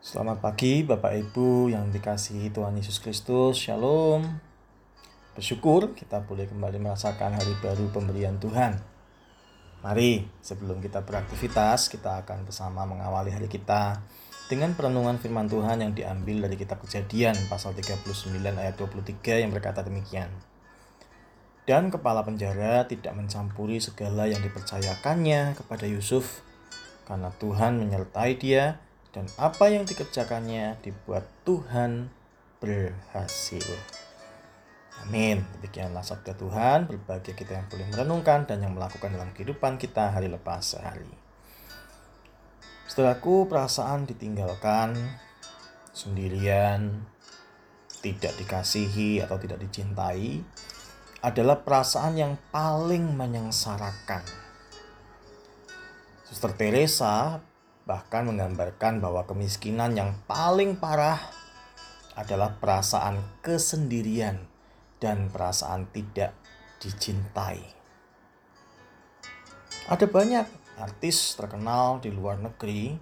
Selamat pagi Bapak Ibu yang dikasihi Tuhan Yesus Kristus. Shalom. Bersyukur kita boleh kembali merasakan hari baru pemberian Tuhan. Mari sebelum kita beraktivitas kita akan bersama mengawali hari kita dengan perenungan firman Tuhan yang diambil dari kitab Kejadian pasal 39 ayat 23 yang berkata demikian. Dan kepala penjara tidak mencampuri segala yang dipercayakannya kepada Yusuf karena Tuhan menyertai dia dan apa yang dikerjakannya dibuat Tuhan berhasil. Amin. Demikianlah sabda Tuhan. Berbahagia kita yang boleh merenungkan dan yang melakukan dalam kehidupan kita hari lepas sehari. Setelahku perasaan ditinggalkan, sendirian, tidak dikasihi atau tidak dicintai adalah perasaan yang paling menyengsarakan. Suster Teresa bahkan menggambarkan bahwa kemiskinan yang paling parah adalah perasaan kesendirian dan perasaan tidak dicintai. Ada banyak artis terkenal di luar negeri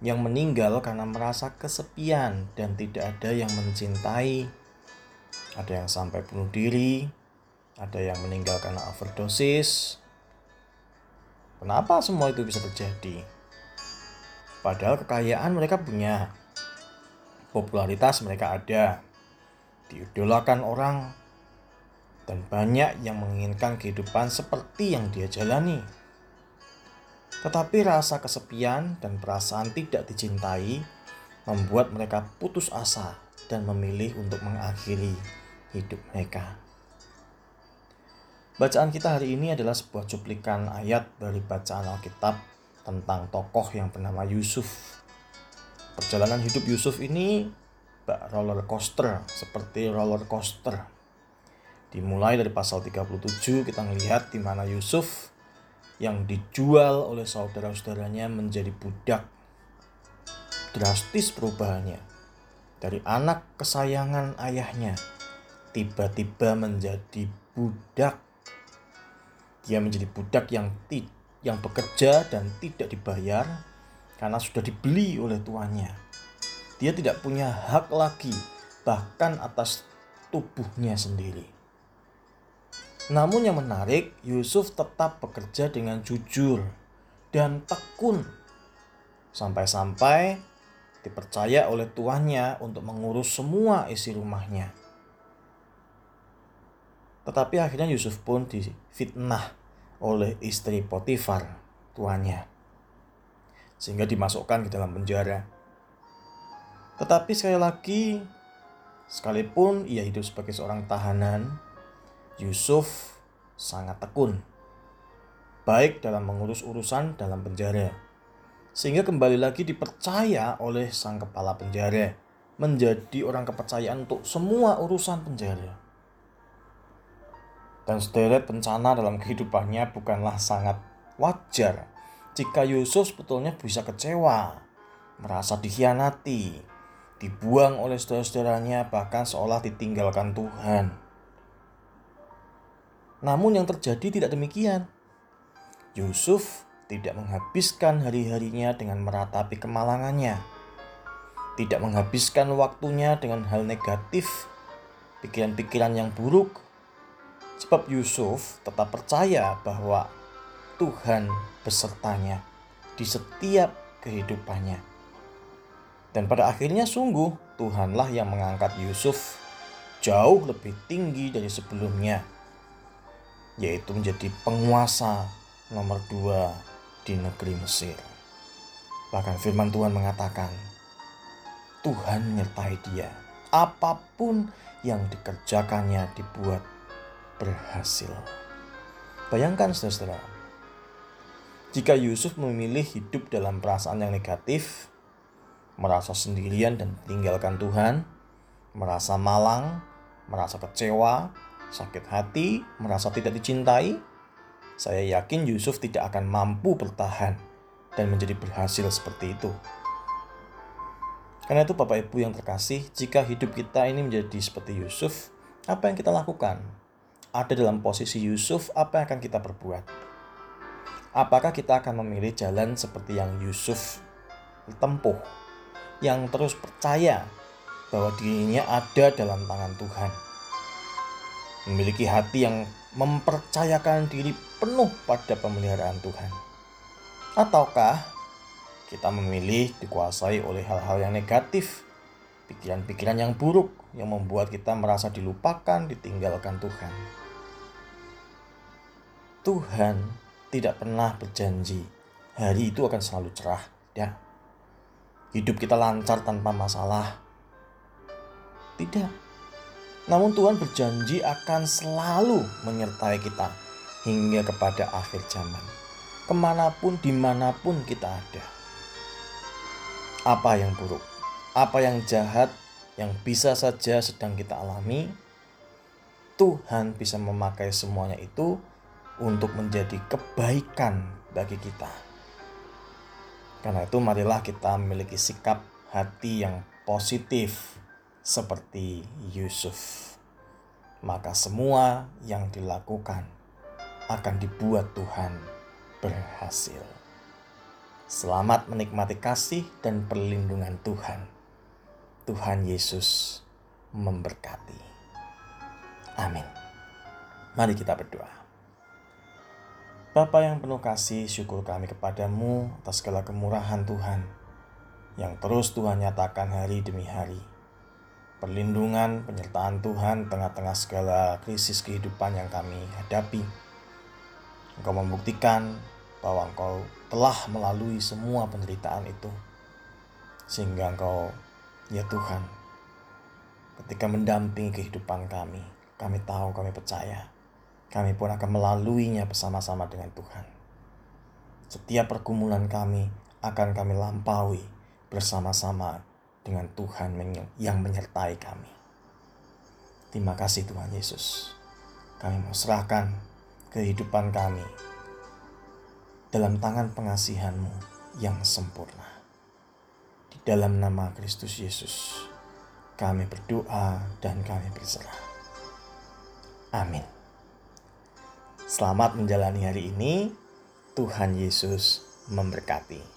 yang meninggal karena merasa kesepian dan tidak ada yang mencintai. Ada yang sampai bunuh diri, ada yang meninggal karena overdosis. Kenapa semua itu bisa terjadi? Padahal kekayaan mereka punya. Popularitas mereka ada. Diidolakan orang. Dan banyak yang menginginkan kehidupan seperti yang dia jalani. Tetapi rasa kesepian dan perasaan tidak dicintai membuat mereka putus asa dan memilih untuk mengakhiri hidup mereka. Bacaan kita hari ini adalah sebuah cuplikan ayat dari bacaan Alkitab tentang tokoh yang bernama Yusuf. Perjalanan hidup Yusuf ini bak roller coaster, seperti roller coaster. Dimulai dari pasal 37 kita melihat di mana Yusuf yang dijual oleh saudara-saudaranya menjadi budak. Drastis perubahannya. Dari anak kesayangan ayahnya tiba-tiba menjadi budak. Dia menjadi budak yang tidak yang bekerja dan tidak dibayar karena sudah dibeli oleh tuannya. Dia tidak punya hak lagi, bahkan atas tubuhnya sendiri. Namun yang menarik, Yusuf tetap bekerja dengan jujur dan tekun. Sampai-sampai dipercaya oleh tuannya untuk mengurus semua isi rumahnya. Tetapi akhirnya Yusuf pun difitnah oleh istri Potifar, tuannya. Sehingga dimasukkan ke dalam penjara. Tetapi sekali lagi, sekalipun ia hidup sebagai seorang tahanan, Yusuf sangat tekun. Baik dalam mengurus urusan dalam penjara. Sehingga kembali lagi dipercaya oleh sang kepala penjara menjadi orang kepercayaan untuk semua urusan penjara dan sederet bencana dalam kehidupannya bukanlah sangat wajar jika Yusuf sebetulnya bisa kecewa, merasa dikhianati, dibuang oleh saudara-saudaranya bahkan seolah ditinggalkan Tuhan. Namun yang terjadi tidak demikian. Yusuf tidak menghabiskan hari-harinya dengan meratapi kemalangannya. Tidak menghabiskan waktunya dengan hal negatif, pikiran-pikiran yang buruk, Sebab Yusuf tetap percaya bahwa Tuhan besertanya di setiap kehidupannya. Dan pada akhirnya sungguh Tuhanlah yang mengangkat Yusuf jauh lebih tinggi dari sebelumnya, yaitu menjadi penguasa nomor dua di negeri Mesir. Bahkan firman Tuhan mengatakan, Tuhan menyertai dia. Apa pun yang dikerjakannya dibuat berhasil. Bayangkan saudara, jika Yusuf memilih hidup dalam perasaan yang negatif, merasa sendirian dan tinggalkan Tuhan, merasa malang, merasa kecewa, sakit hati, merasa tidak dicintai, saya yakin Yusuf tidak akan mampu bertahan dan menjadi berhasil seperti itu. Karena itu Bapak Ibu yang terkasih, jika hidup kita ini menjadi seperti Yusuf, apa yang kita lakukan? Ada dalam posisi Yusuf, apa yang akan kita perbuat? Apakah kita akan memilih jalan seperti yang Yusuf tempuh, yang terus percaya bahwa dirinya ada dalam tangan Tuhan. Memiliki hati yang mempercayakan diri penuh pada pemeliharaan Tuhan. Ataukah kita memilih dikuasai oleh hal-hal yang negatif, pikiran-pikiran yang buruk yang membuat kita merasa dilupakan, ditinggalkan Tuhan. Tuhan tidak pernah berjanji hari itu akan selalu cerah, ya. Hidup kita lancar tanpa masalah. Tidak. Namun Tuhan berjanji akan selalu menyertai kita hingga kepada akhir zaman. Ke mana pun, di mana pun kita ada. Apa yang buruk, apa yang jahat, yang bisa saja sedang kita alami, Tuhan bisa memakai semuanya itu untuk menjadi kebaikan bagi kita. Karena itu marilah kita memiliki sikap hati yang positif seperti Yusuf. Maka semua yang dilakukan akan dibuat Tuhan berhasil. Selamat menikmati kasih dan perlindungan Tuhan. Tuhan Yesus memberkati. Amin. Mari kita berdoa. Bapa yang penuh kasih, syukur kami kepadamu atas segala kemurahan Tuhan yang terus Tuhan nyatakan hari demi hari. Perlindungan, penyertaan Tuhan tengah-tengah segala krisis kehidupan yang kami hadapi. Engkau membuktikan bahwa Engkau telah melalui semua penderitaan itu, sehingga Engkau Ya Tuhan, ketika mendampingi kehidupan kami, kami tahu, kami percaya, kami pun akan melaluinya bersama-sama dengan Tuhan. Setiap pergumulan kami akan kami lampaui bersama-sama dengan Tuhan yang menyertai kami. Terima kasih Tuhan Yesus. Kami mau serahkan kehidupan kami dalam tangan pengasihanmu yang sempurna. Dalam nama Kristus Yesus, kami berdoa dan kami berserah. Amin. Selamat menjalani hari ini. Tuhan Yesus memberkati.